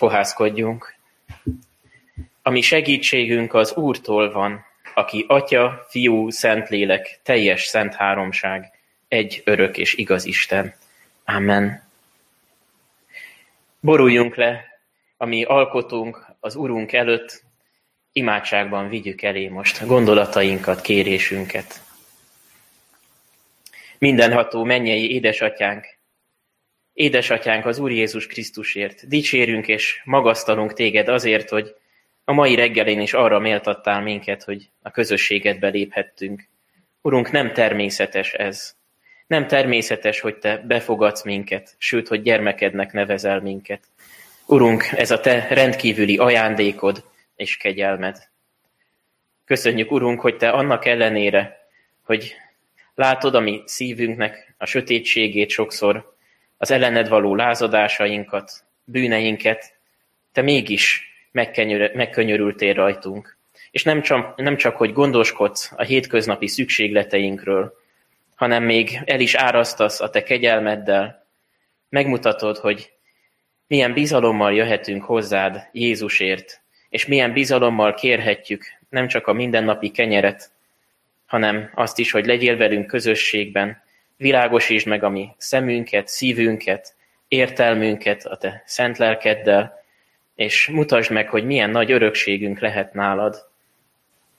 Fohászkodjunk. A mi segítségünk az Úrtól van, aki Atya, Fiú, Szentlélek, teljes szent háromság, egy örök és igaz Isten. Amen. Boruljunk le, ami alkotunk az Urunk előtt, imádságban vigyük elé most gondolatainkat, kérésünket. Mindenható mennyei édesatyánk, édesatyánk az Úr Jézus Krisztusért, dicsérünk és magasztalunk téged azért, hogy a mai reggelén is arra méltattál minket, hogy a közösségedbe léphettünk. Urunk, nem természetes ez. Nem természetes, hogy te befogadsz minket, sőt, hogy gyermekednek nevezel minket. Urunk, ez a te rendkívüli ajándékod és kegyelmed. Köszönjük, Urunk, hogy te annak ellenére, hogy látod a mi szívünknek a sötétségét sokszor, az ellened való lázadásainkat, bűneinket, te mégis megkönyörültél rajtunk. És nem csak, nem csak, hogy gondoskodsz a hétköznapi szükségleteinkről, hanem még el is árasztasz a te kegyelmeddel, megmutatod, hogy milyen bizalommal jöhetünk hozzád Jézusért, és milyen bizalommal kérhetjük nem csak a mindennapi kenyeret, hanem azt is, hogy legyél velünk közösségben, világosítsd meg a mi szemünket, szívünket, értelmünket a te szent lelkeddel, és mutasd meg, hogy milyen nagy örökségünk lehet nálad.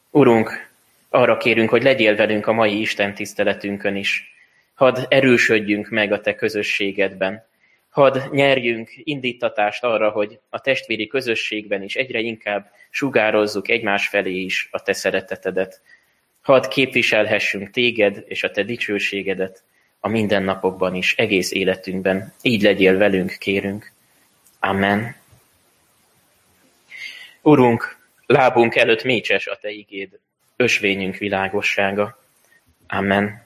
Urunk, arra kérünk, hogy legyél velünk a mai Isten tiszteletünkön is. Hadd erősödjünk meg a te közösségedben. Hadd nyerjünk indítatást arra, hogy a testvéri közösségben is egyre inkább sugározzuk egymás felé is a te szeretetedet. Hadd képviselhessünk téged és a te dicsőségedet a mindennapokban is, egész életünkben. Így legyél velünk, kérünk. Amen. Urunk, lábunk előtt mécses a Te igéd, ösvényünk világossága. Amen.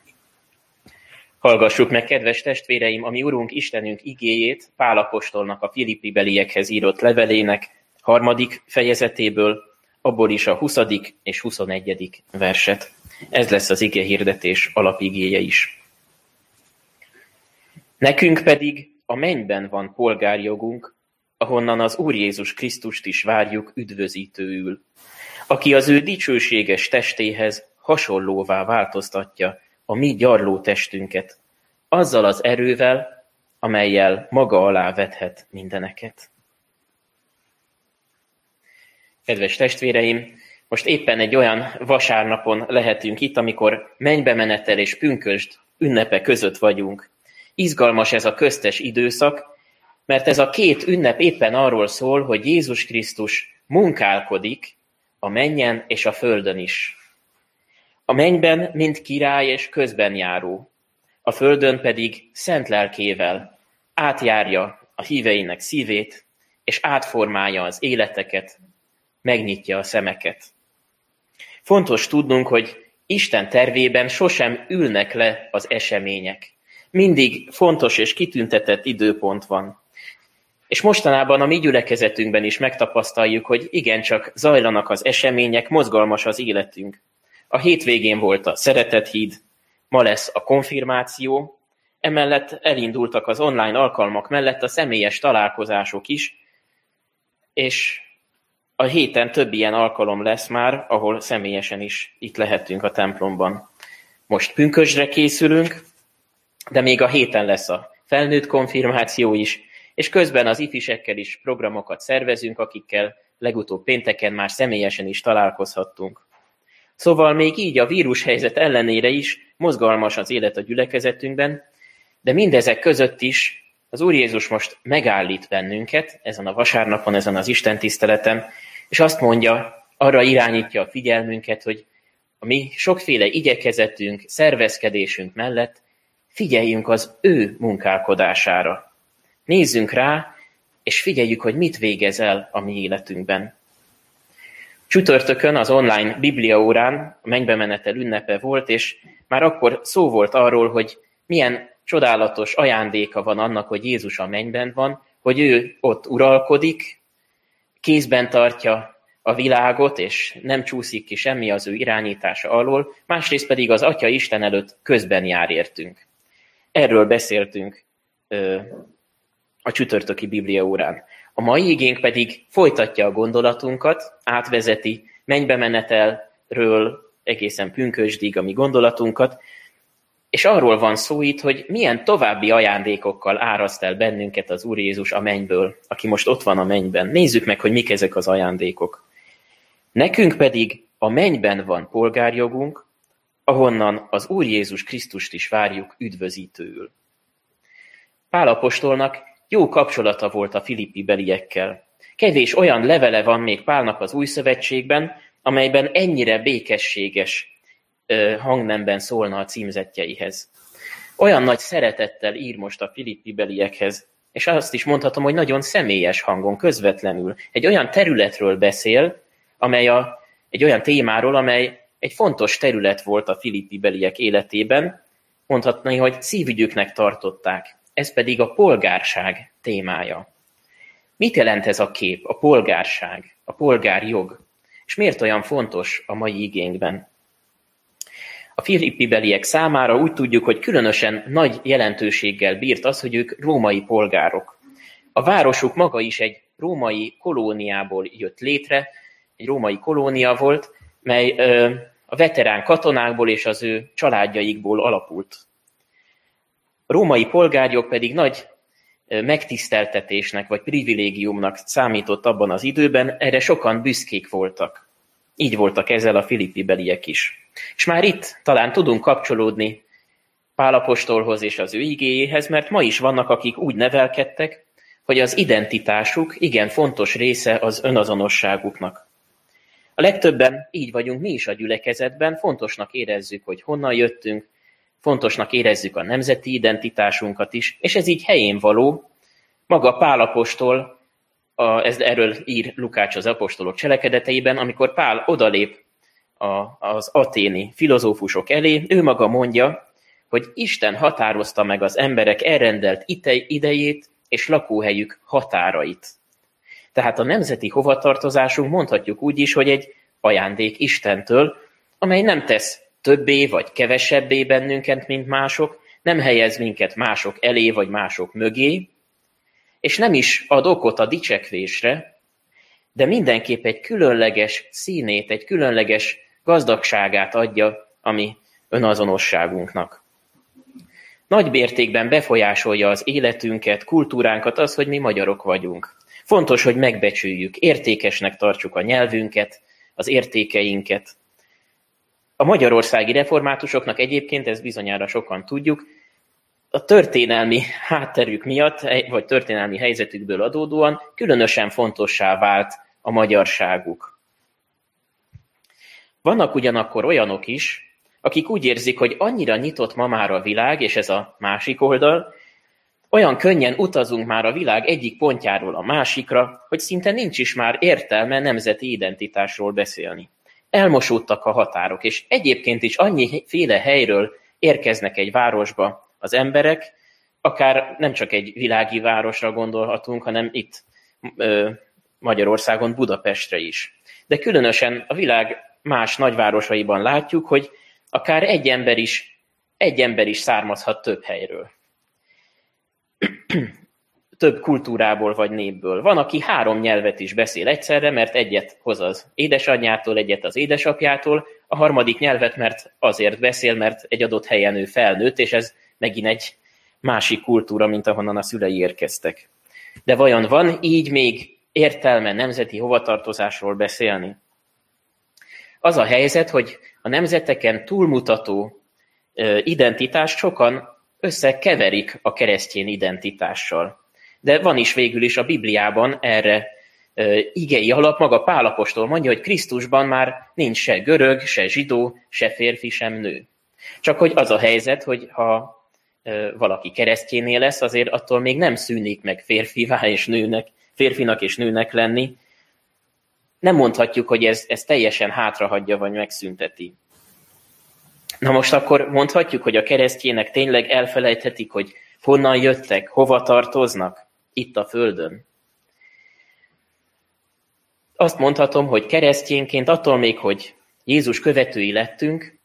Hallgassuk meg, kedves testvéreim, ami Urunk Istenünk igéjét Pálapostolnak a Filippi beliekhez írott levelének harmadik fejezetéből, abból is a 20. és 21. verset. Ez lesz az ige hirdetés alapigéje is. Nekünk pedig a mennyben van polgárjogunk, ahonnan az Úr Jézus Krisztust is várjuk üdvözítőül, aki az ő dicsőséges testéhez hasonlóvá változtatja a mi gyarló testünket, azzal az erővel, amelyel maga alá vethet mindeneket. Kedves testvéreim, most éppen egy olyan vasárnapon lehetünk itt, amikor mennybe menetel és pünkösd ünnepe között vagyunk. Izgalmas ez a köztes időszak, mert ez a két ünnep éppen arról szól, hogy Jézus Krisztus munkálkodik a mennyen és a földön is. A mennyben mind király és közben járó, a földön pedig szent lelkével átjárja a híveinek szívét, és átformálja az életeket, megnyitja a szemeket. Fontos tudnunk, hogy Isten tervében sosem ülnek le az események. Mindig fontos és kitüntetett időpont van. És mostanában a mi gyülekezetünkben is megtapasztaljuk, hogy igencsak zajlanak az események, mozgalmas az életünk. A hétvégén volt a Szeretethíd, ma lesz a konfirmáció, emellett elindultak az online alkalmak mellett a személyes találkozások is, és a héten több ilyen alkalom lesz már, ahol személyesen is itt lehetünk a templomban. Most pünkösdre készülünk, de még a héten lesz a felnőtt konfirmáció is, és közben az ifisekkel is programokat szervezünk, akikkel legutóbb pénteken már személyesen is találkozhattunk. Szóval még így a vírushelyzet ellenére is mozgalmas az élet a gyülekezetünkben, de mindezek között is az Úr Jézus most megállít bennünket ezen a vasárnapon, ezen az Isten tiszteleten, és azt mondja, arra irányítja a figyelmünket, hogy a mi sokféle igyekezetünk, szervezkedésünk mellett figyeljünk az ő munkálkodására. Nézzünk rá, és figyeljük, hogy mit végez el a mi életünkben. Csütörtökön az online bibliaórán a mennybe menetel ünnepe volt, és már akkor szó volt arról, hogy milyen csodálatos ajándéka van annak, hogy Jézus a mennyben van, hogy ő ott uralkodik, kézben tartja a világot, és nem csúszik ki semmi az ő irányítása alól, másrészt pedig az Atya Isten előtt közben jár értünk. Erről beszéltünk ö, a csütörtöki Biblia órán. A mai igénk pedig folytatja a gondolatunkat, átvezeti mennybe menetelről egészen pünkösdig a mi gondolatunkat, és arról van szó itt, hogy milyen további ajándékokkal áraszt el bennünket az Úr Jézus a mennyből, aki most ott van a mennyben. Nézzük meg, hogy mik ezek az ajándékok. Nekünk pedig a mennyben van polgárjogunk, ahonnan az Úr Jézus Krisztust is várjuk üdvözítőül. Pálapostolnak jó kapcsolata volt a filippi beliekkel. Kevés olyan levele van még Pálnak az új szövetségben, amelyben ennyire békességes hangnemben szólna a címzetjeihez. Olyan nagy szeretettel ír most a filippi beliekhez, és azt is mondhatom, hogy nagyon személyes hangon, közvetlenül. Egy olyan területről beszél, amely a, egy olyan témáról, amely egy fontos terület volt a filippi beliek életében, mondhatni, hogy szívügyüknek tartották. Ez pedig a polgárság témája. Mit jelent ez a kép, a polgárság, a polgárjog? És miért olyan fontos a mai igényben? A filippi beliek számára úgy tudjuk, hogy különösen nagy jelentőséggel bírt az, hogy ők római polgárok. A városuk maga is egy római kolóniából jött létre, egy római kolónia volt, mely a veterán katonákból és az ő családjaikból alapult. A római polgárjog pedig nagy megtiszteltetésnek vagy privilégiumnak számított abban az időben, erre sokan büszkék voltak. Így voltak ezzel a filippi beliek is. És már itt talán tudunk kapcsolódni Pálapostolhoz és az ő igéjéhez, mert ma is vannak, akik úgy nevelkedtek, hogy az identitásuk igen fontos része az önazonosságuknak. A legtöbben így vagyunk mi is a gyülekezetben, fontosnak érezzük, hogy honnan jöttünk, fontosnak érezzük a nemzeti identitásunkat is, és ez így helyén való. Maga Pál apostol, a, ez, erről ír Lukács az apostolok cselekedeteiben, amikor Pál odalép a, az aténi filozófusok elé, ő maga mondja, hogy Isten határozta meg az emberek elrendelt idejét és lakóhelyük határait. Tehát a nemzeti hovatartozásunk mondhatjuk úgy is, hogy egy ajándék Istentől, amely nem tesz többé vagy kevesebbé bennünket, mint mások, nem helyez minket mások elé vagy mások mögé, és nem is ad okot a dicsekvésre, de mindenképp egy különleges színét, egy különleges gazdagságát adja a mi önazonosságunknak. Nagy mértékben befolyásolja az életünket, kultúránkat az, hogy mi magyarok vagyunk. Fontos, hogy megbecsüljük, értékesnek tartsuk a nyelvünket, az értékeinket, a magyarországi reformátusoknak egyébként, ez bizonyára sokan tudjuk, a történelmi hátterük miatt, vagy történelmi helyzetükből adódóan különösen fontossá vált a magyarságuk. Vannak ugyanakkor olyanok is, akik úgy érzik, hogy annyira nyitott ma már a világ, és ez a másik oldal, olyan könnyen utazunk már a világ egyik pontjáról a másikra, hogy szinte nincs is már értelme nemzeti identitásról beszélni elmosódtak a határok, és egyébként is annyiféle helyről érkeznek egy városba az emberek, akár nem csak egy világi városra gondolhatunk, hanem itt Magyarországon Budapestre is. De különösen a világ más nagyvárosaiban látjuk, hogy akár egy ember is, egy ember is származhat több helyről több kultúrából vagy népből. Van, aki három nyelvet is beszél egyszerre, mert egyet hoz az édesanyjától, egyet az édesapjától, a harmadik nyelvet, mert azért beszél, mert egy adott helyen ő felnőtt, és ez megint egy másik kultúra, mint ahonnan a szülei érkeztek. De vajon van így még értelme nemzeti hovatartozásról beszélni? Az a helyzet, hogy a nemzeteken túlmutató identitást sokan összekeverik a keresztény identitással. De van is végül is a Bibliában erre igei alap, maga Pálapostól mondja, hogy Krisztusban már nincs se görög, se zsidó, se férfi, sem nő. Csak hogy az a helyzet, hogy ha valaki keresztjénél lesz, azért attól még nem szűnik meg férfivá és nőnek, férfinak és nőnek lenni. Nem mondhatjuk, hogy ez, ez teljesen hátrahagyja vagy megszünteti. Na most akkor mondhatjuk, hogy a keresztjének tényleg elfelejthetik, hogy honnan jöttek, hova tartoznak? itt a földön. Azt mondhatom, hogy keresztjénként attól még, hogy Jézus követői lettünk,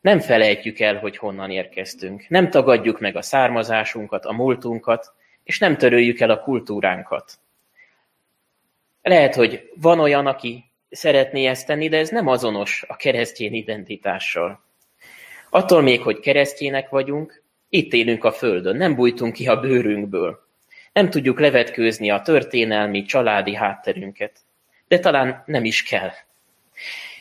nem felejtjük el, hogy honnan érkeztünk. Nem tagadjuk meg a származásunkat, a múltunkat, és nem töröljük el a kultúránkat. Lehet, hogy van olyan, aki szeretné ezt tenni, de ez nem azonos a keresztény identitással. Attól még, hogy keresztjének vagyunk, itt élünk a Földön, nem bújtunk ki a bőrünkből. Nem tudjuk levetkőzni a történelmi, családi hátterünket. De talán nem is kell.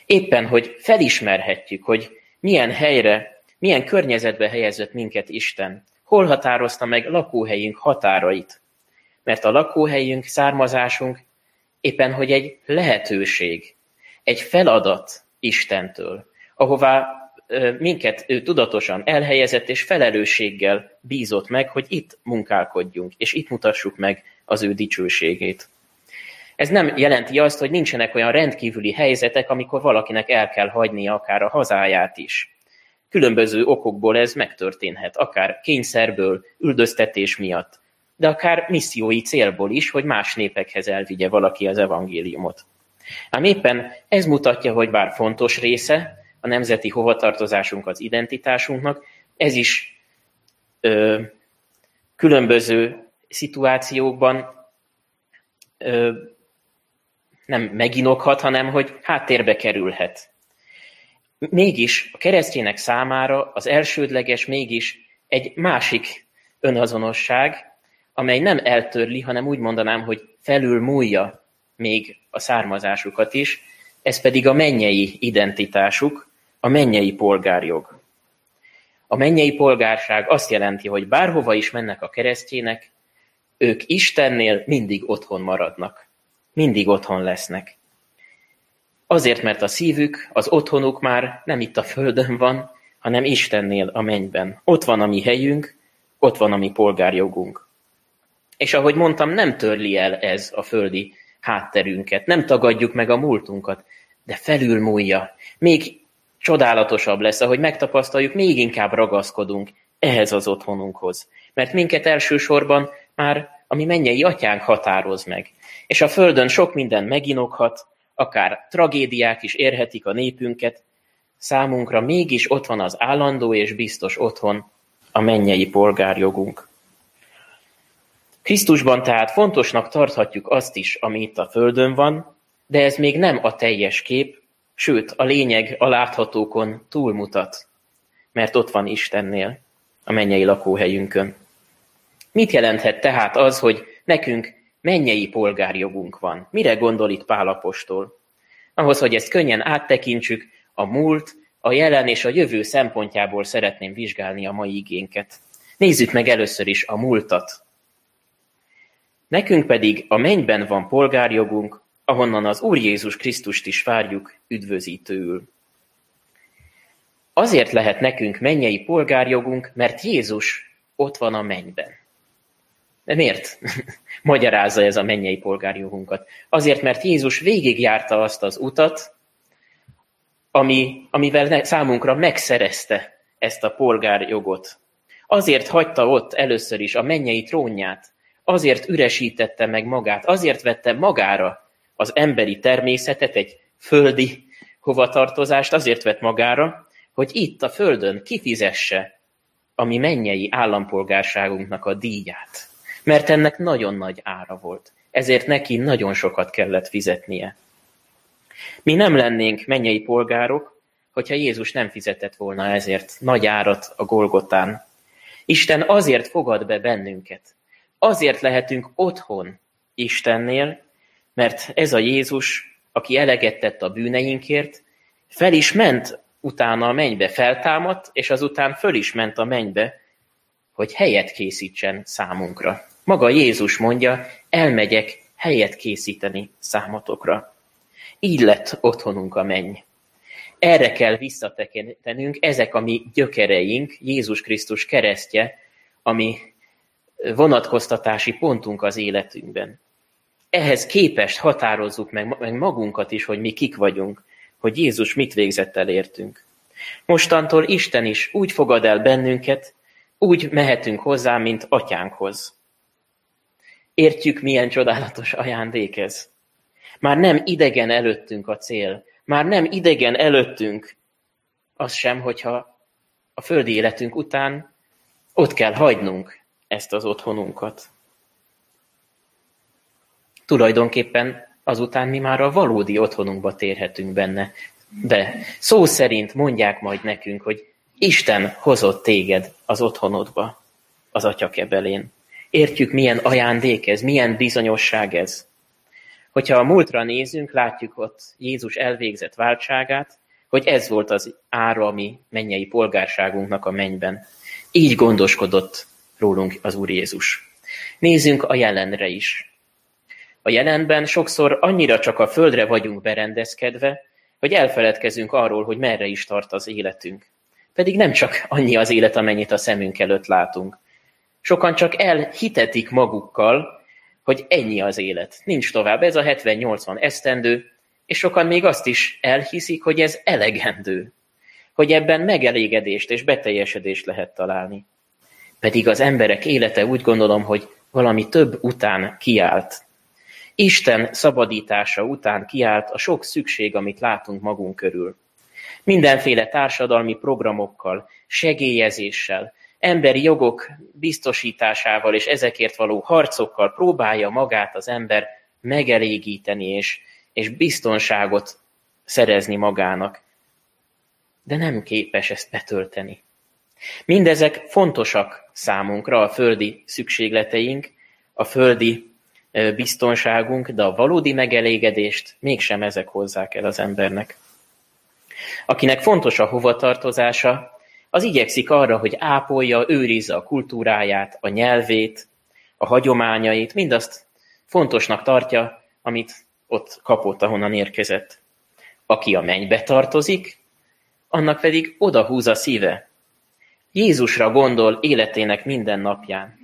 Éppen, hogy felismerhetjük, hogy milyen helyre, milyen környezetbe helyezett minket Isten, hol határozta meg lakóhelyünk határait. Mert a lakóhelyünk, származásunk éppen, hogy egy lehetőség, egy feladat Istentől, ahová minket ő tudatosan elhelyezett és felelősséggel bízott meg, hogy itt munkálkodjunk, és itt mutassuk meg az ő dicsőségét. Ez nem jelenti azt, hogy nincsenek olyan rendkívüli helyzetek, amikor valakinek el kell hagynia akár a hazáját is. Különböző okokból ez megtörténhet, akár kényszerből, üldöztetés miatt, de akár missziói célból is, hogy más népekhez elvigye valaki az evangéliumot. Ám éppen ez mutatja, hogy bár fontos része a nemzeti hovatartozásunk az identitásunknak, ez is ö, különböző szituációkban ö, nem meginokhat, hanem hogy háttérbe kerülhet. Mégis a keresztjének számára az elsődleges mégis egy másik önazonosság, amely nem eltörli, hanem úgy mondanám, hogy felül múlja még a származásukat is, ez pedig a mennyei identitásuk, a mennyei polgárjog. A mennyei polgárság azt jelenti, hogy bárhova is mennek a keresztjének, ők Istennél mindig otthon maradnak. Mindig otthon lesznek. Azért, mert a szívük, az otthonuk már nem itt a földön van, hanem Istennél a mennyben. Ott van a mi helyünk, ott van a mi polgárjogunk. És ahogy mondtam, nem törli el ez a földi hátterünket, nem tagadjuk meg a múltunkat, de felülmúlja. Még csodálatosabb lesz, ahogy megtapasztaljuk, még inkább ragaszkodunk ehhez az otthonunkhoz. Mert minket elsősorban már a mi mennyei atyánk határoz meg. És a földön sok minden meginokhat, akár tragédiák is érhetik a népünket, számunkra mégis ott van az állandó és biztos otthon, a mennyei polgárjogunk. Krisztusban tehát fontosnak tarthatjuk azt is, ami itt a Földön van, de ez még nem a teljes kép, sőt, a lényeg a láthatókon túlmutat, mert ott van Istennél, a mennyei lakóhelyünkön. Mit jelenthet tehát az, hogy nekünk mennyei polgárjogunk van? Mire gondol itt Pálapostól? Ahhoz, hogy ezt könnyen áttekintsük, a múlt, a jelen és a jövő szempontjából szeretném vizsgálni a mai igénket. Nézzük meg először is a múltat, Nekünk pedig a mennyben van polgárjogunk, ahonnan az Úr Jézus Krisztust is várjuk üdvözítőül. Azért lehet nekünk mennyei polgárjogunk, mert Jézus ott van a mennyben. De miért magyarázza ez a mennyei polgárjogunkat? Azért, mert Jézus végigjárta azt az utat, ami, amivel számunkra megszerezte ezt a polgárjogot. Azért hagyta ott először is a mennyei trónját, azért üresítette meg magát, azért vette magára az emberi természetet, egy földi hovatartozást, azért vett magára, hogy itt a földön kifizesse a mi mennyei állampolgárságunknak a díját. Mert ennek nagyon nagy ára volt. Ezért neki nagyon sokat kellett fizetnie. Mi nem lennénk mennyei polgárok, hogyha Jézus nem fizetett volna ezért nagy árat a Golgotán. Isten azért fogad be bennünket, Azért lehetünk otthon Istennél, mert ez a Jézus, aki eleget tett a bűneinkért, fel is ment utána a mennybe, feltámadt, és azután föl is ment a mennybe, hogy helyet készítsen számunkra. Maga Jézus mondja, elmegyek helyet készíteni számotokra. Így lett otthonunk a menny. Erre kell visszatekintenünk, ezek a mi gyökereink, Jézus Krisztus keresztje, ami vonatkoztatási pontunk az életünkben. Ehhez képest határozzuk meg, meg magunkat is, hogy mi kik vagyunk, hogy Jézus mit végzett el értünk. Mostantól Isten is úgy fogad el bennünket, úgy mehetünk hozzá, mint atyánkhoz. Értjük, milyen csodálatos ajándék ez. Már nem idegen előttünk a cél, már nem idegen előttünk az sem, hogyha a földi életünk után ott kell hagynunk ezt az otthonunkat. Tulajdonképpen azután mi már a valódi otthonunkba térhetünk benne. De szó szerint mondják majd nekünk, hogy Isten hozott téged az otthonodba, az atyakebelén. Értjük, milyen ajándék ez, milyen bizonyosság ez. Hogyha a múltra nézünk, látjuk ott Jézus elvégzett váltságát, hogy ez volt az ára a mennyei polgárságunknak a mennyben. Így gondoskodott rólunk az Úr Jézus. Nézzünk a jelenre is. A jelenben sokszor annyira csak a földre vagyunk berendezkedve, hogy elfeledkezünk arról, hogy merre is tart az életünk. Pedig nem csak annyi az élet, amennyit a szemünk előtt látunk. Sokan csak elhitetik magukkal, hogy ennyi az élet. Nincs tovább, ez a 70-80 esztendő, és sokan még azt is elhiszik, hogy ez elegendő. Hogy ebben megelégedést és beteljesedést lehet találni. Pedig az emberek élete úgy gondolom, hogy valami több után kiállt. Isten szabadítása után kiállt a sok szükség, amit látunk magunk körül. Mindenféle társadalmi programokkal, segélyezéssel, emberi jogok biztosításával és ezekért való harcokkal próbálja magát az ember megelégíteni és, és biztonságot szerezni magának. De nem képes ezt betölteni. Mindezek fontosak számunkra, a földi szükségleteink, a földi biztonságunk, de a valódi megelégedést mégsem ezek hozzák el az embernek. Akinek fontos a hovatartozása, az igyekszik arra, hogy ápolja, őrizze a kultúráját, a nyelvét, a hagyományait, mindazt fontosnak tartja, amit ott kapott, ahonnan érkezett. Aki a mennybe tartozik, annak pedig odahúz a szíve. Jézusra gondol életének minden napján.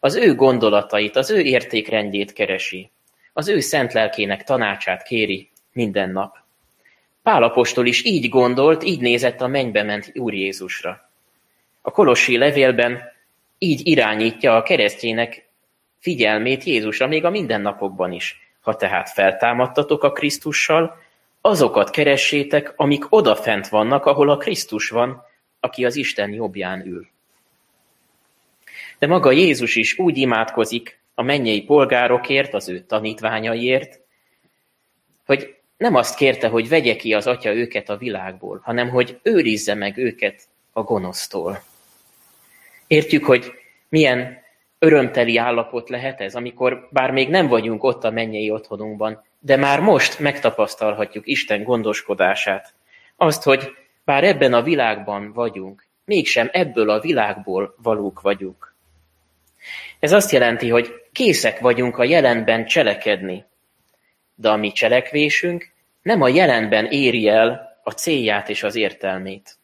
Az ő gondolatait, az ő értékrendjét keresi. Az ő szent lelkének tanácsát kéri minden nap. Pálapostól is így gondolt, így nézett a mennybe ment Úr Jézusra. A kolossi levélben így irányítja a keresztjének figyelmét Jézusra, még a mindennapokban is. Ha tehát feltámadtatok a Krisztussal, azokat keressétek, amik odafent vannak, ahol a Krisztus van, aki az Isten jobbján ül. De maga Jézus is úgy imádkozik a mennyei polgárokért, az ő tanítványaiért, hogy nem azt kérte, hogy vegye ki az atya őket a világból, hanem hogy őrizze meg őket a gonosztól. Értjük, hogy milyen örömteli állapot lehet ez, amikor bár még nem vagyunk ott a mennyei otthonunkban, de már most megtapasztalhatjuk Isten gondoskodását. Azt, hogy bár ebben a világban vagyunk, mégsem ebből a világból valók vagyunk. Ez azt jelenti, hogy készek vagyunk a jelenben cselekedni, de a mi cselekvésünk nem a jelenben éri el a célját és az értelmét.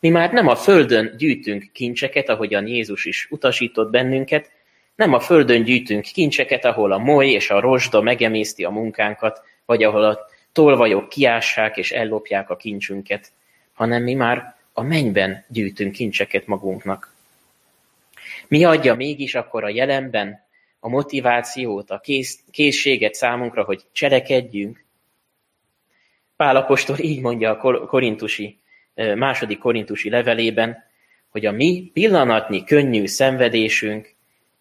Mi már nem a földön gyűjtünk kincseket, ahogyan Jézus is utasított bennünket, nem a földön gyűjtünk kincseket, ahol a moly és a rozsda megemészti a munkánkat, vagy ahol a tolvajok kiássák és ellopják a kincsünket, hanem mi már a mennyben gyűjtünk kincseket magunknak. Mi adja mégis akkor a jelenben a motivációt, a kész, készséget számunkra, hogy cselekedjünk? Pálapostól így mondja a korintusi, második korintusi levelében, hogy a mi pillanatnyi könnyű szenvedésünk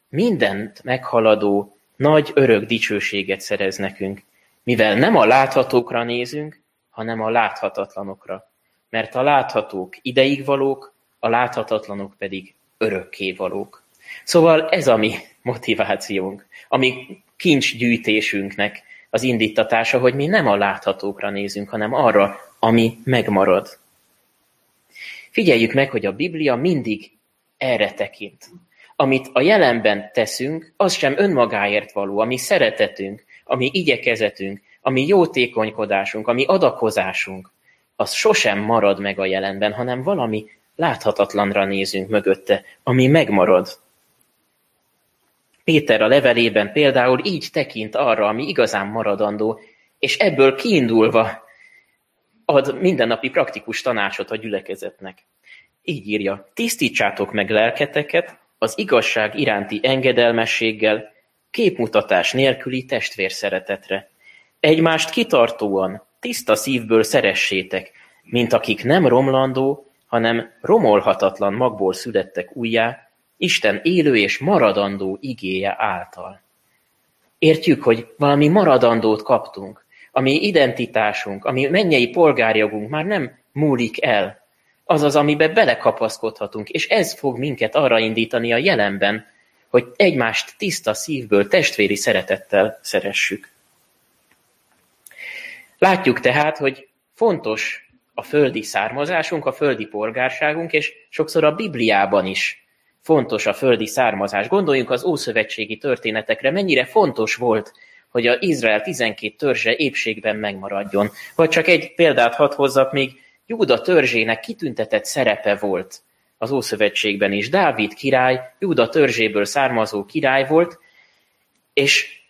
mindent meghaladó nagy örök dicsőséget szerez nekünk, mivel nem a láthatókra nézünk, hanem a láthatatlanokra. Mert a láthatók ideig valók, a láthatatlanok pedig örökké valók. Szóval ez a mi motivációnk, a mi kincsgyűjtésünknek az indítatása, hogy mi nem a láthatókra nézünk, hanem arra, ami megmarad. Figyeljük meg, hogy a Biblia mindig erre tekint. Amit a jelenben teszünk, az sem önmagáért való, ami szeretetünk, ami igyekezetünk, ami jótékonykodásunk, ami adakozásunk, az sosem marad meg a jelenben, hanem valami láthatatlanra nézünk mögötte, ami megmarad. Péter a levelében például így tekint arra, ami igazán maradandó, és ebből kiindulva ad mindennapi praktikus tanácsot a gyülekezetnek. Így írja, tisztítsátok meg lelketeket az igazság iránti engedelmességgel, képmutatás nélküli testvérszeretetre. Egymást kitartóan, tiszta szívből szeressétek, mint akik nem romlandó, hanem romolhatatlan magból születtek újjá, Isten élő és maradandó igéje által. Értjük, hogy valami maradandót kaptunk, ami identitásunk, ami mennyei polgárjogunk már nem múlik el, az az, amiben belekapaszkodhatunk, és ez fog minket arra indítani a jelenben, hogy egymást tiszta szívből, testvéri szeretettel szeressük. Látjuk tehát, hogy fontos a földi származásunk, a földi polgárságunk, és sokszor a Bibliában is fontos a földi származás. Gondoljunk az ószövetségi történetekre, mennyire fontos volt, hogy a Izrael 12 törzse épségben megmaradjon. Vagy csak egy példát hadd hozzak, még Júda törzsének kitüntetett szerepe volt az Ószövetségben is. Dávid király, Júda törzséből származó király volt, és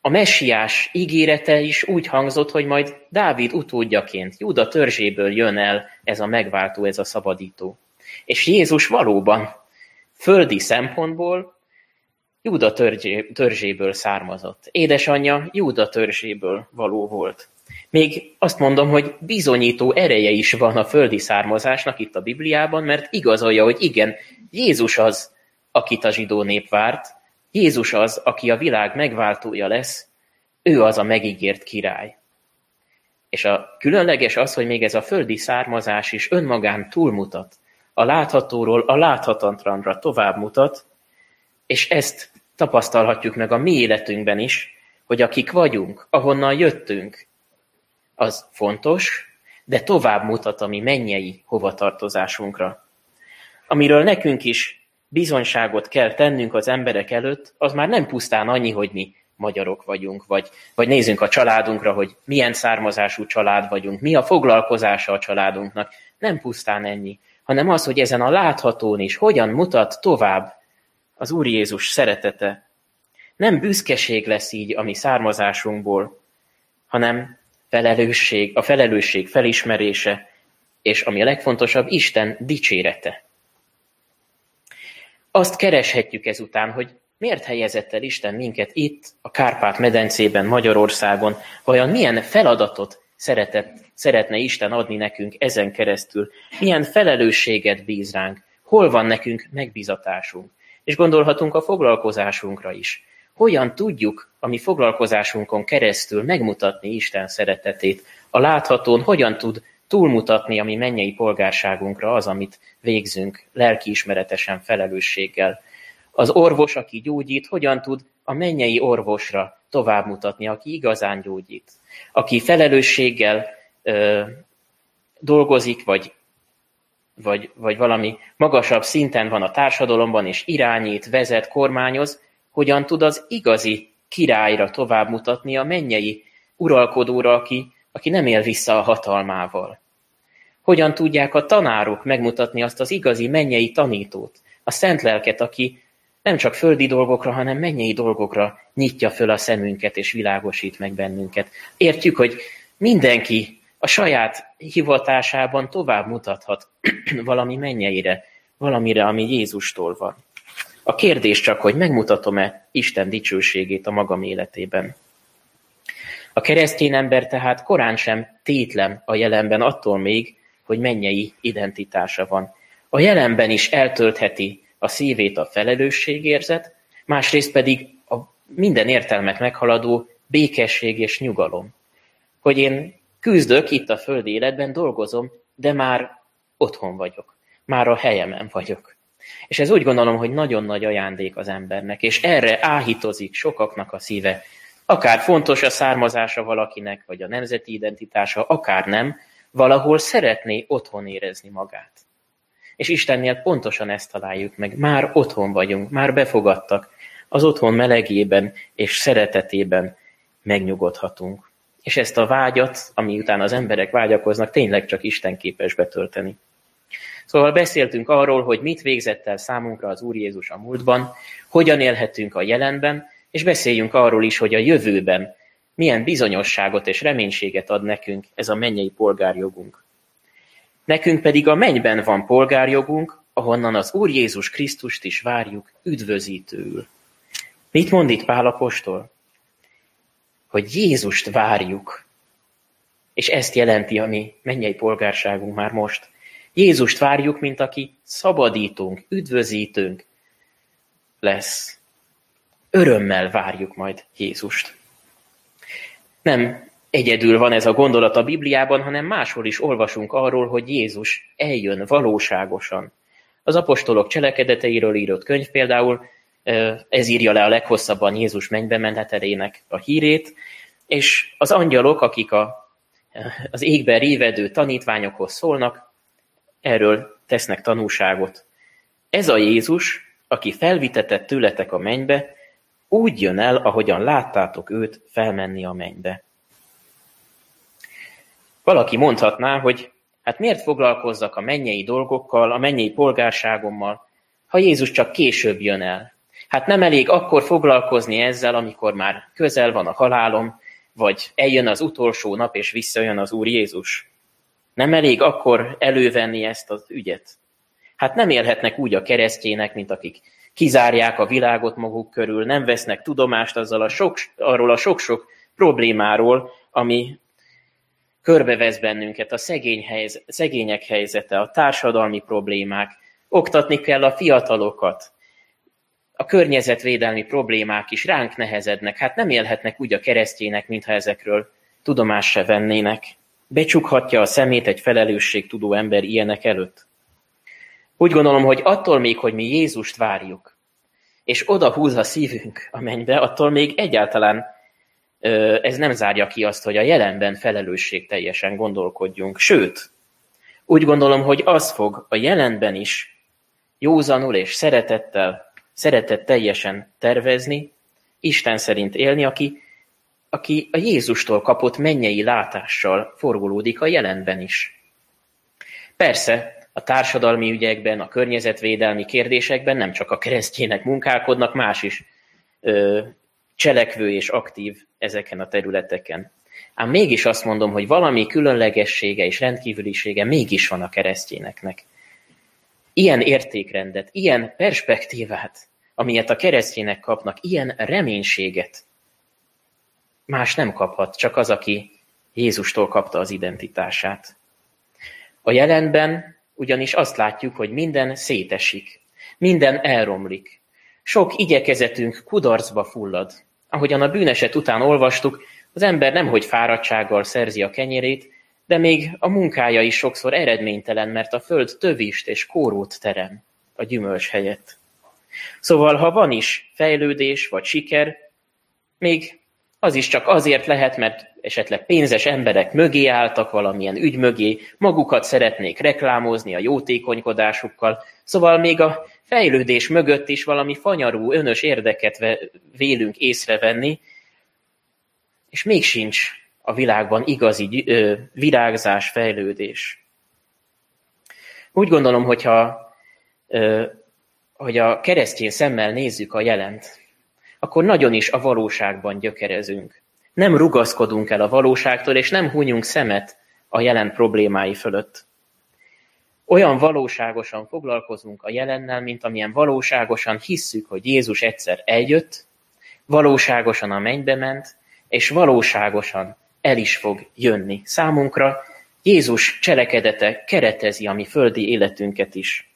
a messiás ígérete is úgy hangzott, hogy majd Dávid utódjaként, Júda törzséből jön el ez a megváltó, ez a szabadító. És Jézus valóban földi szempontból Júda törzséből származott. Édesanyja Júda törzséből való volt. Még azt mondom, hogy bizonyító ereje is van a földi származásnak itt a Bibliában, mert igazolja, hogy igen, Jézus az, akit a zsidó nép várt, Jézus az, aki a világ megváltója lesz, ő az a megígért király. És a különleges az, hogy még ez a földi származás is önmagán túlmutat, a láthatóról a láthatatlanra tovább mutat, és ezt tapasztalhatjuk meg a mi életünkben is, hogy akik vagyunk, ahonnan jöttünk, az fontos, de tovább mutat a mi mennyei hovatartozásunkra. Amiről nekünk is bizonyságot kell tennünk az emberek előtt, az már nem pusztán annyi, hogy mi magyarok vagyunk, vagy, vagy nézzünk a családunkra, hogy milyen származású család vagyunk, mi a foglalkozása a családunknak. Nem pusztán ennyi, hanem az, hogy ezen a láthatón is hogyan mutat tovább az Úr Jézus szeretete. Nem büszkeség lesz így a mi származásunkból, hanem felelősség, a felelősség felismerése, és ami a legfontosabb, Isten dicsérete. Azt kereshetjük ezután, hogy miért helyezett el Isten minket itt, a Kárpát-medencében, Magyarországon, vajon milyen feladatot szeretett, szeretne Isten adni nekünk ezen keresztül, milyen felelősséget bíz ránk, hol van nekünk megbizatásunk. És gondolhatunk a foglalkozásunkra is. Hogyan tudjuk a mi foglalkozásunkon keresztül megmutatni Isten szeretetét? A láthatón hogyan tud túlmutatni a mi mennyei polgárságunkra az, amit végzünk lelkiismeretesen felelősséggel. Az orvos, aki gyógyít, hogyan tud a mennyei orvosra tovább mutatni, aki igazán gyógyít. Aki felelősséggel ö, dolgozik, vagy, vagy, vagy valami magasabb szinten van a társadalomban, és irányít, vezet, kormányoz, hogyan tud az igazi királyra tovább mutatni a mennyei uralkodóra, aki, aki nem él vissza a hatalmával. Hogyan tudják a tanárok megmutatni azt az igazi mennyei tanítót, a szent lelket, aki nem csak földi dolgokra, hanem mennyei dolgokra nyitja föl a szemünket és világosít meg bennünket. Értjük, hogy mindenki a saját hivatásában tovább mutathat valami mennyeire, valamire, ami Jézustól van. A kérdés csak, hogy megmutatom-e Isten dicsőségét a magam életében. A keresztény ember tehát korán sem tétlen a jelenben attól még, hogy mennyei identitása van. A jelenben is eltöltheti a szívét a felelősségérzet, másrészt pedig a minden értelmet meghaladó békesség és nyugalom. Hogy én küzdök itt a földi életben, dolgozom, de már otthon vagyok. Már a helyemen vagyok. És ez úgy gondolom, hogy nagyon nagy ajándék az embernek, és erre áhítozik sokaknak a szíve. Akár fontos a származása valakinek, vagy a nemzeti identitása, akár nem, valahol szeretné otthon érezni magát. És Istennél pontosan ezt találjuk meg. Már otthon vagyunk, már befogadtak. Az otthon melegében és szeretetében megnyugodhatunk. És ezt a vágyat, ami után az emberek vágyakoznak, tényleg csak Isten képes betölteni. Szóval beszéltünk arról, hogy mit végzett el számunkra az Úr Jézus a múltban, hogyan élhetünk a jelenben, és beszéljünk arról is, hogy a jövőben milyen bizonyosságot és reménységet ad nekünk ez a mennyei polgárjogunk. Nekünk pedig a mennyben van polgárjogunk, ahonnan az Úr Jézus Krisztust is várjuk üdvözítőül. Mit mond itt Pál apostol? Hogy Jézust várjuk. És ezt jelenti a mi mennyei polgárságunk már most. Jézust várjuk, mint aki szabadítunk, üdvözítünk lesz. Örömmel várjuk majd Jézust. Nem egyedül van ez a gondolat a Bibliában, hanem máshol is olvasunk arról, hogy Jézus eljön valóságosan. Az apostolok cselekedeteiről írott könyv például, ez írja le a leghosszabban Jézus mennybe menetelének a hírét, és az angyalok, akik a, az égben révedő tanítványokhoz szólnak, erről tesznek tanúságot. Ez a Jézus, aki felvitetett tőletek a mennybe, úgy jön el, ahogyan láttátok őt felmenni a mennybe. Valaki mondhatná, hogy hát miért foglalkozzak a mennyei dolgokkal, a mennyei polgárságommal, ha Jézus csak később jön el. Hát nem elég akkor foglalkozni ezzel, amikor már közel van a halálom, vagy eljön az utolsó nap, és visszajön az Úr Jézus. Nem elég akkor elővenni ezt az ügyet. Hát nem élhetnek úgy a keresztjének, mint akik kizárják a világot maguk körül, nem vesznek tudomást azzal a sok, arról a sok-sok problémáról, ami körbevesz bennünket, a szegény helyzet, szegények helyzete, a társadalmi problémák, oktatni kell a fiatalokat, a környezetvédelmi problémák is ránk nehezednek, hát nem élhetnek úgy a keresztjének, mintha ezekről tudomást se vennének. Becsukhatja a szemét egy felelősségtudó ember ilyenek előtt? Úgy gondolom, hogy attól még, hogy mi Jézust várjuk, és oda húz a szívünk a mennybe, attól még egyáltalán ez nem zárja ki azt, hogy a jelenben felelősség teljesen gondolkodjunk. Sőt, úgy gondolom, hogy az fog a jelenben is józanul és szeretettel, szeretett teljesen tervezni, Isten szerint élni, aki, aki a Jézustól kapott mennyei látással forgolódik a jelenben is. Persze, a társadalmi ügyekben, a környezetvédelmi kérdésekben nem csak a keresztjének munkálkodnak, más is ö, cselekvő és aktív ezeken a területeken. Ám mégis azt mondom, hogy valami különlegessége és rendkívülisége mégis van a keresztényeknek. Ilyen értékrendet, ilyen perspektívát, amilyet a keresztények kapnak, ilyen reménységet más nem kaphat, csak az, aki Jézustól kapta az identitását. A jelenben ugyanis azt látjuk, hogy minden szétesik, minden elromlik. Sok igyekezetünk kudarcba fullad. Ahogyan a bűneset után olvastuk, az ember nemhogy fáradtsággal szerzi a kenyerét, de még a munkája is sokszor eredménytelen, mert a föld tövist és kórót terem a gyümölcs helyett. Szóval, ha van is fejlődés vagy siker, még az is csak azért lehet, mert esetleg pénzes emberek mögé álltak valamilyen ügy mögé, magukat szeretnék reklámozni a jótékonykodásukkal, szóval még a fejlődés mögött is valami fanyarú, önös érdeket vélünk észrevenni, és még sincs a világban igazi ö, virágzás, fejlődés. Úgy gondolom, hogyha ö, hogy a keresztény szemmel nézzük a jelent, akkor nagyon is a valóságban gyökerezünk. Nem rugaszkodunk el a valóságtól, és nem hunyunk szemet a jelen problémái fölött. Olyan valóságosan foglalkozunk a jelennel, mint amilyen valóságosan hisszük, hogy Jézus egyszer eljött, valóságosan a mennybe ment, és valóságosan el is fog jönni. Számunkra Jézus cselekedete keretezi a mi földi életünket is.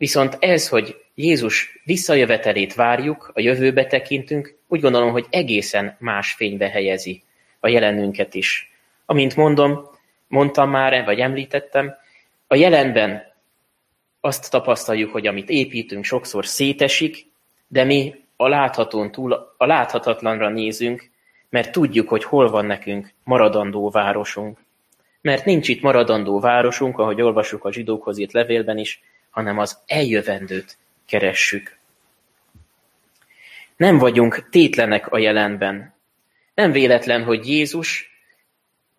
Viszont ez, hogy Jézus visszajövetelét várjuk, a jövőbe tekintünk, úgy gondolom, hogy egészen más fénybe helyezi a jelenünket is. Amint mondom, mondtam már, vagy említettem, a jelenben azt tapasztaljuk, hogy amit építünk, sokszor szétesik, de mi a láthatón túl a láthatatlanra nézünk, mert tudjuk, hogy hol van nekünk maradandó városunk. Mert nincs itt maradandó városunk, ahogy olvasjuk a zsidókhoz írt levélben is, hanem az eljövendőt keressük. Nem vagyunk tétlenek a jelenben. Nem véletlen, hogy Jézus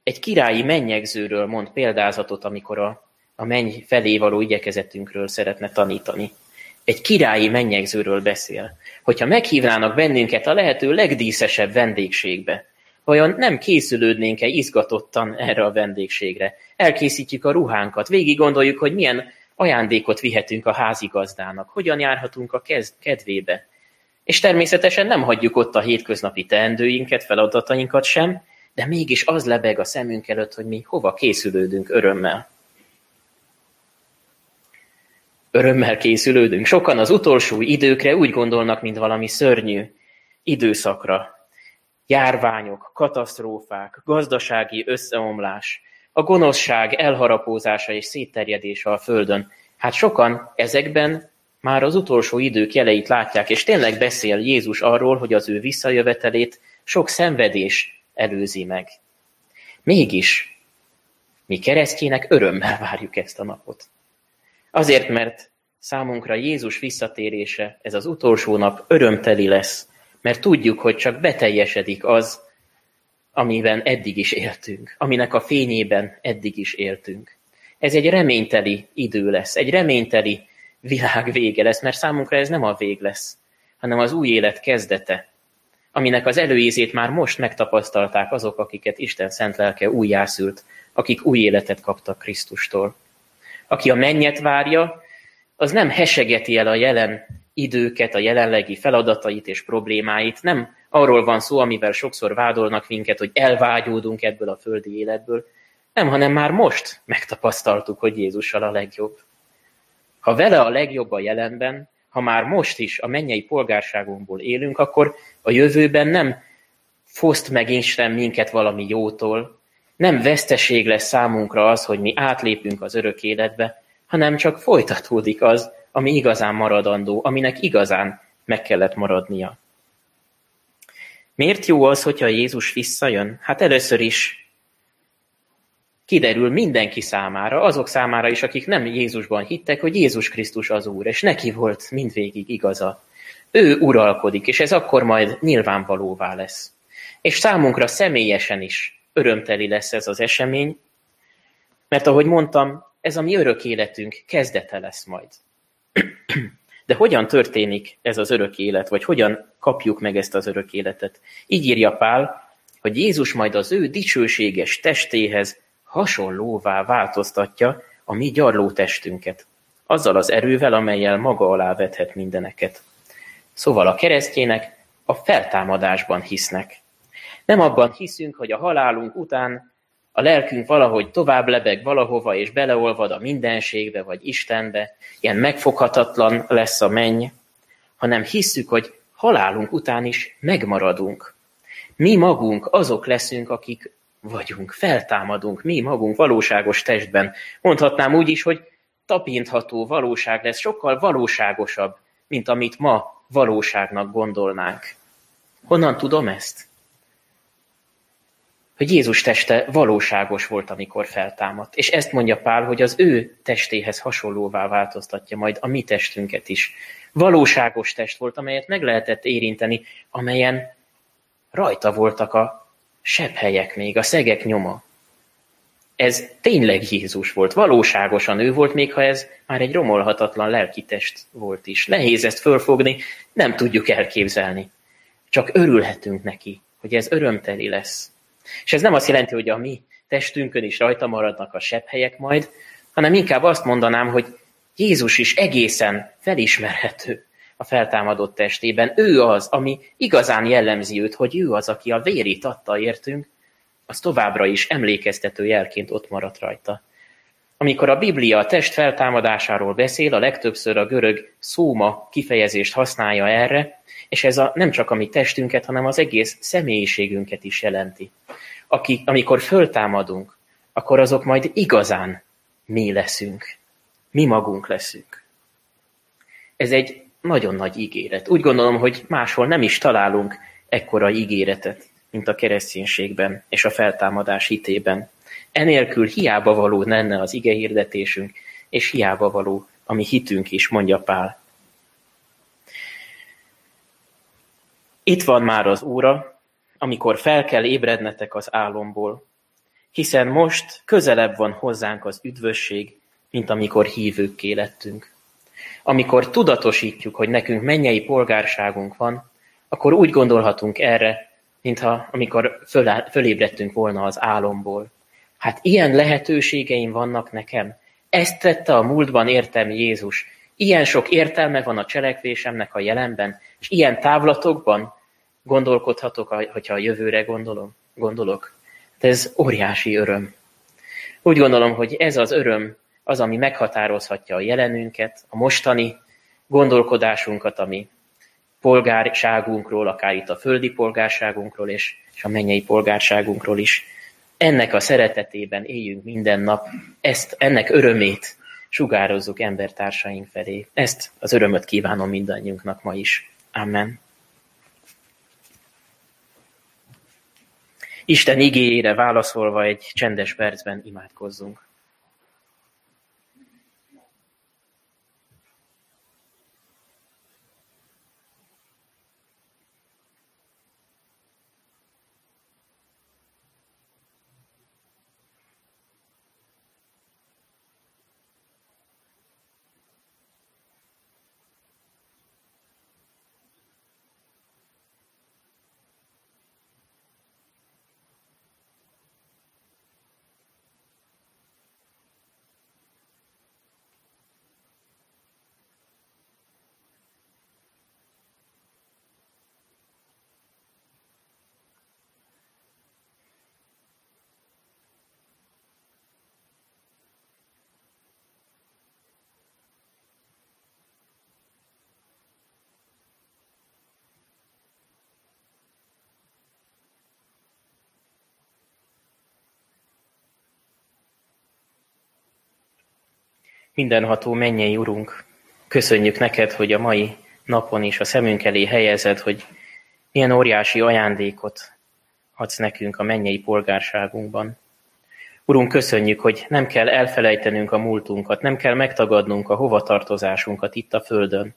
egy királyi mennyegzőről mond példázatot, amikor a, a menny felé való igyekezetünkről szeretne tanítani. Egy királyi mennyegzőről beszél. Hogyha meghívnának bennünket a lehető legdíszesebb vendégségbe, vajon nem készülődnénk-e izgatottan erre a vendégségre? Elkészítjük a ruhánkat, végig gondoljuk, hogy milyen ajándékot vihetünk a házigazdának, hogyan járhatunk a kedvébe. És természetesen nem hagyjuk ott a hétköznapi teendőinket, feladatainkat sem, de mégis az lebeg a szemünk előtt, hogy mi hova készülődünk örömmel. örömmel készülődünk. Sokan az utolsó időkre úgy gondolnak, mint valami szörnyű időszakra. Járványok, katasztrófák, gazdasági összeomlás, a gonoszság elharapózása és szétterjedése a Földön. Hát sokan ezekben már az utolsó idők jeleit látják, és tényleg beszél Jézus arról, hogy az ő visszajövetelét sok szenvedés előzi meg. Mégis mi keresztjének örömmel várjuk ezt a napot. Azért, mert számunkra Jézus visszatérése, ez az utolsó nap örömteli lesz, mert tudjuk, hogy csak beteljesedik az, amiben eddig is éltünk, aminek a fényében eddig is éltünk. Ez egy reményteli idő lesz, egy reményteli világ vége lesz, mert számunkra ez nem a vég lesz, hanem az új élet kezdete, aminek az előízét már most megtapasztalták azok, akiket Isten szent lelke újjászült, akik új életet kaptak Krisztustól. Aki a mennyet várja, az nem hesegeti el a jelen időket, a jelenlegi feladatait és problémáit, nem arról van szó, amivel sokszor vádolnak minket, hogy elvágyódunk ebből a földi életből, nem, hanem már most megtapasztaltuk, hogy Jézussal a legjobb. Ha vele a legjobb a jelenben, ha már most is a mennyei polgárságunkból élünk, akkor a jövőben nem foszt meg Isten minket valami jótól, nem veszteség lesz számunkra az, hogy mi átlépünk az örök életbe, hanem csak folytatódik az, ami igazán maradandó, aminek igazán meg kellett maradnia. Miért jó az, hogyha Jézus visszajön? Hát először is kiderül mindenki számára, azok számára is, akik nem Jézusban hittek, hogy Jézus Krisztus az Úr, és neki volt mindvégig igaza. Ő uralkodik, és ez akkor majd nyilvánvalóvá lesz. És számunkra személyesen is örömteli lesz ez az esemény, mert ahogy mondtam, ez a mi örök életünk kezdete lesz majd. De hogyan történik ez az örök élet, vagy hogyan kapjuk meg ezt az örök életet? Így írja Pál, hogy Jézus majd az ő dicsőséges testéhez hasonlóvá változtatja a mi gyarló testünket, azzal az erővel, amelyel maga alá vethet mindeneket. Szóval a keresztjének a feltámadásban hisznek. Nem abban hiszünk, hogy a halálunk után a lelkünk valahogy tovább lebeg valahova, és beleolvad a mindenségbe, vagy Istenbe, ilyen megfoghatatlan lesz a menny, hanem hisszük, hogy halálunk után is megmaradunk. Mi magunk azok leszünk, akik vagyunk, feltámadunk, mi magunk valóságos testben. Mondhatnám úgy is, hogy tapintható valóság lesz, sokkal valóságosabb, mint amit ma valóságnak gondolnánk. Honnan tudom ezt? Hogy Jézus teste valóságos volt, amikor feltámadt. És ezt mondja Pál, hogy az ő testéhez hasonlóvá változtatja majd a mi testünket is. Valóságos test volt, amelyet meg lehetett érinteni, amelyen rajta voltak a sebhelyek még, a szegek nyoma. Ez tényleg Jézus volt, valóságosan ő volt, még ha ez már egy romolhatatlan lelki test volt is. Nehéz ezt fölfogni, nem tudjuk elképzelni. Csak örülhetünk neki, hogy ez örömteli lesz. És ez nem azt jelenti, hogy a mi testünkön is rajta maradnak a sebhelyek majd, hanem inkább azt mondanám, hogy Jézus is egészen felismerhető a feltámadott testében. Ő az, ami igazán jellemzi őt, hogy ő az, aki a vérét adta értünk, az továbbra is emlékeztető jelként ott maradt rajta. Amikor a Biblia a test feltámadásáról beszél, a legtöbbször a görög szóma kifejezést használja erre, és ez a, nem csak a mi testünket, hanem az egész személyiségünket is jelenti. Aki, amikor föltámadunk, akkor azok majd igazán mi leszünk. Mi magunk leszünk. Ez egy nagyon nagy ígéret. Úgy gondolom, hogy máshol nem is találunk ekkora ígéretet, mint a kereszténységben és a feltámadás hitében. Enélkül hiába való lenne az ige hirdetésünk, és hiába való a mi hitünk is, mondja Pál. Itt van már az óra, amikor fel kell ébrednetek az álomból, hiszen most közelebb van hozzánk az üdvösség, mint amikor hívőkké lettünk. Amikor tudatosítjuk, hogy nekünk mennyei polgárságunk van, akkor úgy gondolhatunk erre, mintha amikor föl, fölébredtünk volna az álomból. Hát ilyen lehetőségeim vannak nekem. Ezt tette a múltban értem Jézus. Ilyen sok értelme van a cselekvésemnek a jelenben, és ilyen távlatokban gondolkodhatok, hogyha a jövőre gondolom, gondolok. De ez óriási öröm. Úgy gondolom, hogy ez az öröm, az, ami meghatározhatja a jelenünket, a mostani gondolkodásunkat, ami polgárságunkról, akár itt a földi polgárságunkról és, és a mennyei polgárságunkról is. Ennek a szeretetében éljünk minden nap, ezt, ennek örömét sugározzuk embertársaink felé. Ezt az örömöt kívánom mindannyiunknak ma is. Amen. Isten igényére válaszolva egy csendes percben imádkozzunk. Mindenható mennyei Urunk, köszönjük neked, hogy a mai napon is a szemünk elé helyezed, hogy milyen óriási ajándékot adsz nekünk a mennyei polgárságunkban. Urunk, köszönjük, hogy nem kell elfelejtenünk a múltunkat, nem kell megtagadnunk a hovatartozásunkat itt a Földön,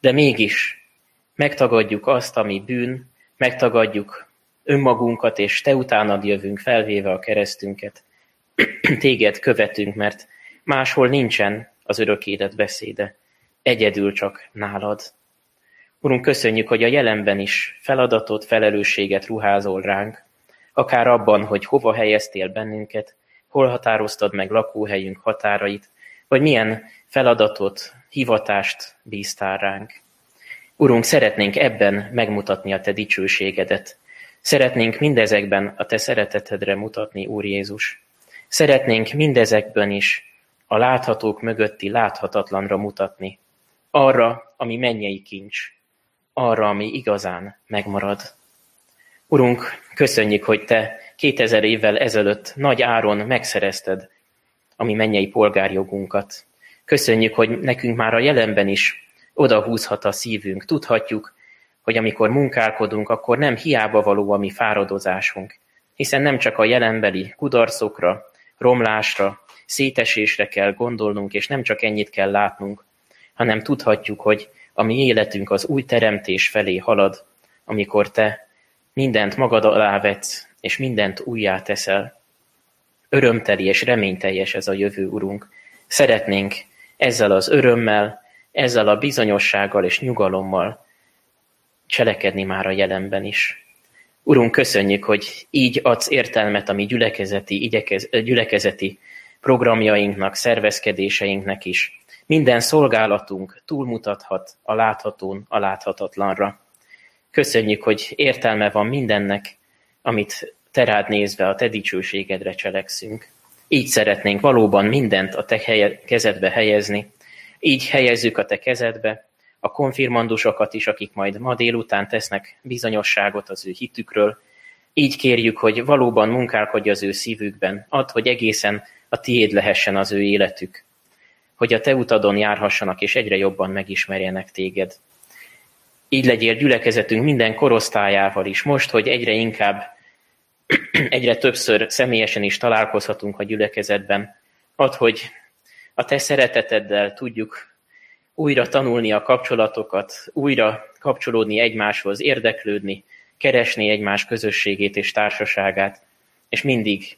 de mégis megtagadjuk azt, ami bűn, megtagadjuk önmagunkat, és te utánad jövünk felvéve a keresztünket. Téged követünk, mert Máshol nincsen az örök élet beszéde, egyedül csak nálad. Urunk, köszönjük, hogy a jelenben is feladatot, felelősséget ruházol ránk, akár abban, hogy hova helyeztél bennünket, hol határoztad meg lakóhelyünk határait, vagy milyen feladatot, hivatást bíztál ránk. Urunk, szeretnénk ebben megmutatni a Te dicsőségedet. Szeretnénk mindezekben a Te szeretetedre mutatni, Úr Jézus. Szeretnénk mindezekben is a láthatók mögötti láthatatlanra mutatni, arra, ami mennyei kincs, arra, ami igazán megmarad. Urunk, köszönjük, hogy Te 2000 évvel ezelőtt nagy áron megszerezted a mi mennyei polgárjogunkat. Köszönjük, hogy nekünk már a jelenben is oda húzhat a szívünk. Tudhatjuk, hogy amikor munkálkodunk, akkor nem hiába való a mi fáradozásunk, hiszen nem csak a jelenbeli kudarcokra, romlásra, szétesésre kell gondolnunk, és nem csak ennyit kell látnunk, hanem tudhatjuk, hogy a mi életünk az új teremtés felé halad, amikor te mindent magad alá vetsz, és mindent újjá teszel. Örömteli és reményteljes ez a jövő, Urunk. Szeretnénk ezzel az örömmel, ezzel a bizonyossággal és nyugalommal cselekedni már a jelenben is. Urunk, köszönjük, hogy így adsz értelmet a mi gyülekezeti, igyekez, gyülekezeti programjainknak, szervezkedéseinknek is. Minden szolgálatunk túlmutathat a láthatón, a láthatatlanra. Köszönjük, hogy értelme van mindennek, amit te rád nézve a te dicsőségedre cselekszünk. Így szeretnénk valóban mindent a te helye, kezedbe helyezni. Így helyezzük a te kezedbe a konfirmandusokat is, akik majd ma délután tesznek bizonyosságot az ő hitükről. Így kérjük, hogy valóban munkálkodj az ő szívükben. Add, hogy egészen a tiéd lehessen az ő életük, hogy a te utadon járhassanak, és egyre jobban megismerjenek téged. Így legyél gyülekezetünk minden korosztályával is, most, hogy egyre inkább, egyre többször személyesen is találkozhatunk a gyülekezetben. Add, hogy a te szereteteddel tudjuk újra tanulni a kapcsolatokat, újra kapcsolódni egymáshoz, érdeklődni, keresni egymás közösségét és társaságát, és mindig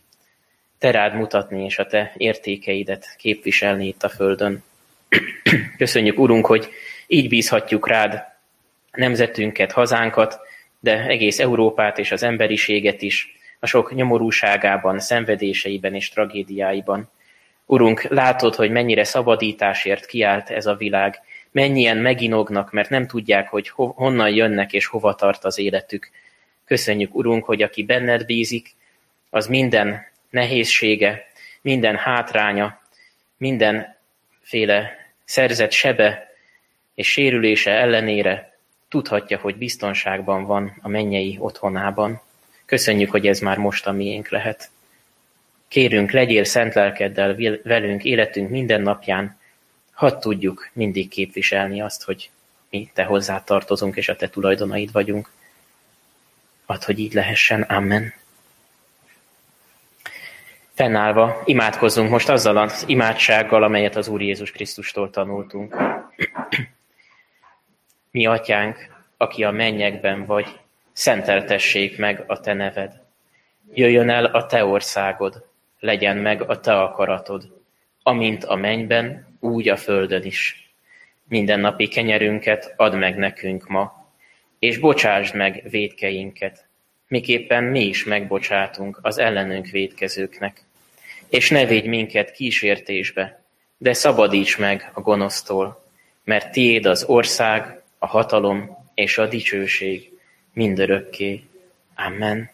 te rád mutatni, és a te értékeidet képviselni itt a Földön. Köszönjük, Urunk, hogy így bízhatjuk rád nemzetünket, hazánkat, de egész Európát és az emberiséget is, a sok nyomorúságában, szenvedéseiben és tragédiáiban. Urunk, látod, hogy mennyire szabadításért kiállt ez a világ, mennyien meginognak, mert nem tudják, hogy honnan jönnek és hova tart az életük. Köszönjük, Urunk, hogy aki benned bízik, az minden nehézsége, minden hátránya mindenféle szerzett sebe és sérülése ellenére tudhatja, hogy biztonságban van a mennyei otthonában. Köszönjük, hogy ez már most a miénk lehet. Kérünk, legyél szent lelkeddel velünk életünk minden napján, hadd tudjuk mindig képviselni azt, hogy mi te hozzá tartozunk, és a te tulajdonaid vagyunk. Add, hogy így lehessen. Amen. Fennállva imádkozzunk most azzal az imádsággal, amelyet az Úr Jézus Krisztustól tanultunk. Mi atyánk, aki a mennyekben vagy, szenteltessék meg a te neved. Jöjjön el a te országod, legyen meg a te akaratod, amint a mennyben, úgy a földön is. Minden napi kenyerünket add meg nekünk ma, és bocsásd meg védkeinket, miképpen mi is megbocsátunk az ellenünk védkezőknek. És ne védj minket kísértésbe, de szabadíts meg a gonosztól, mert tiéd az ország, a hatalom és a dicsőség mindörökké. Amen.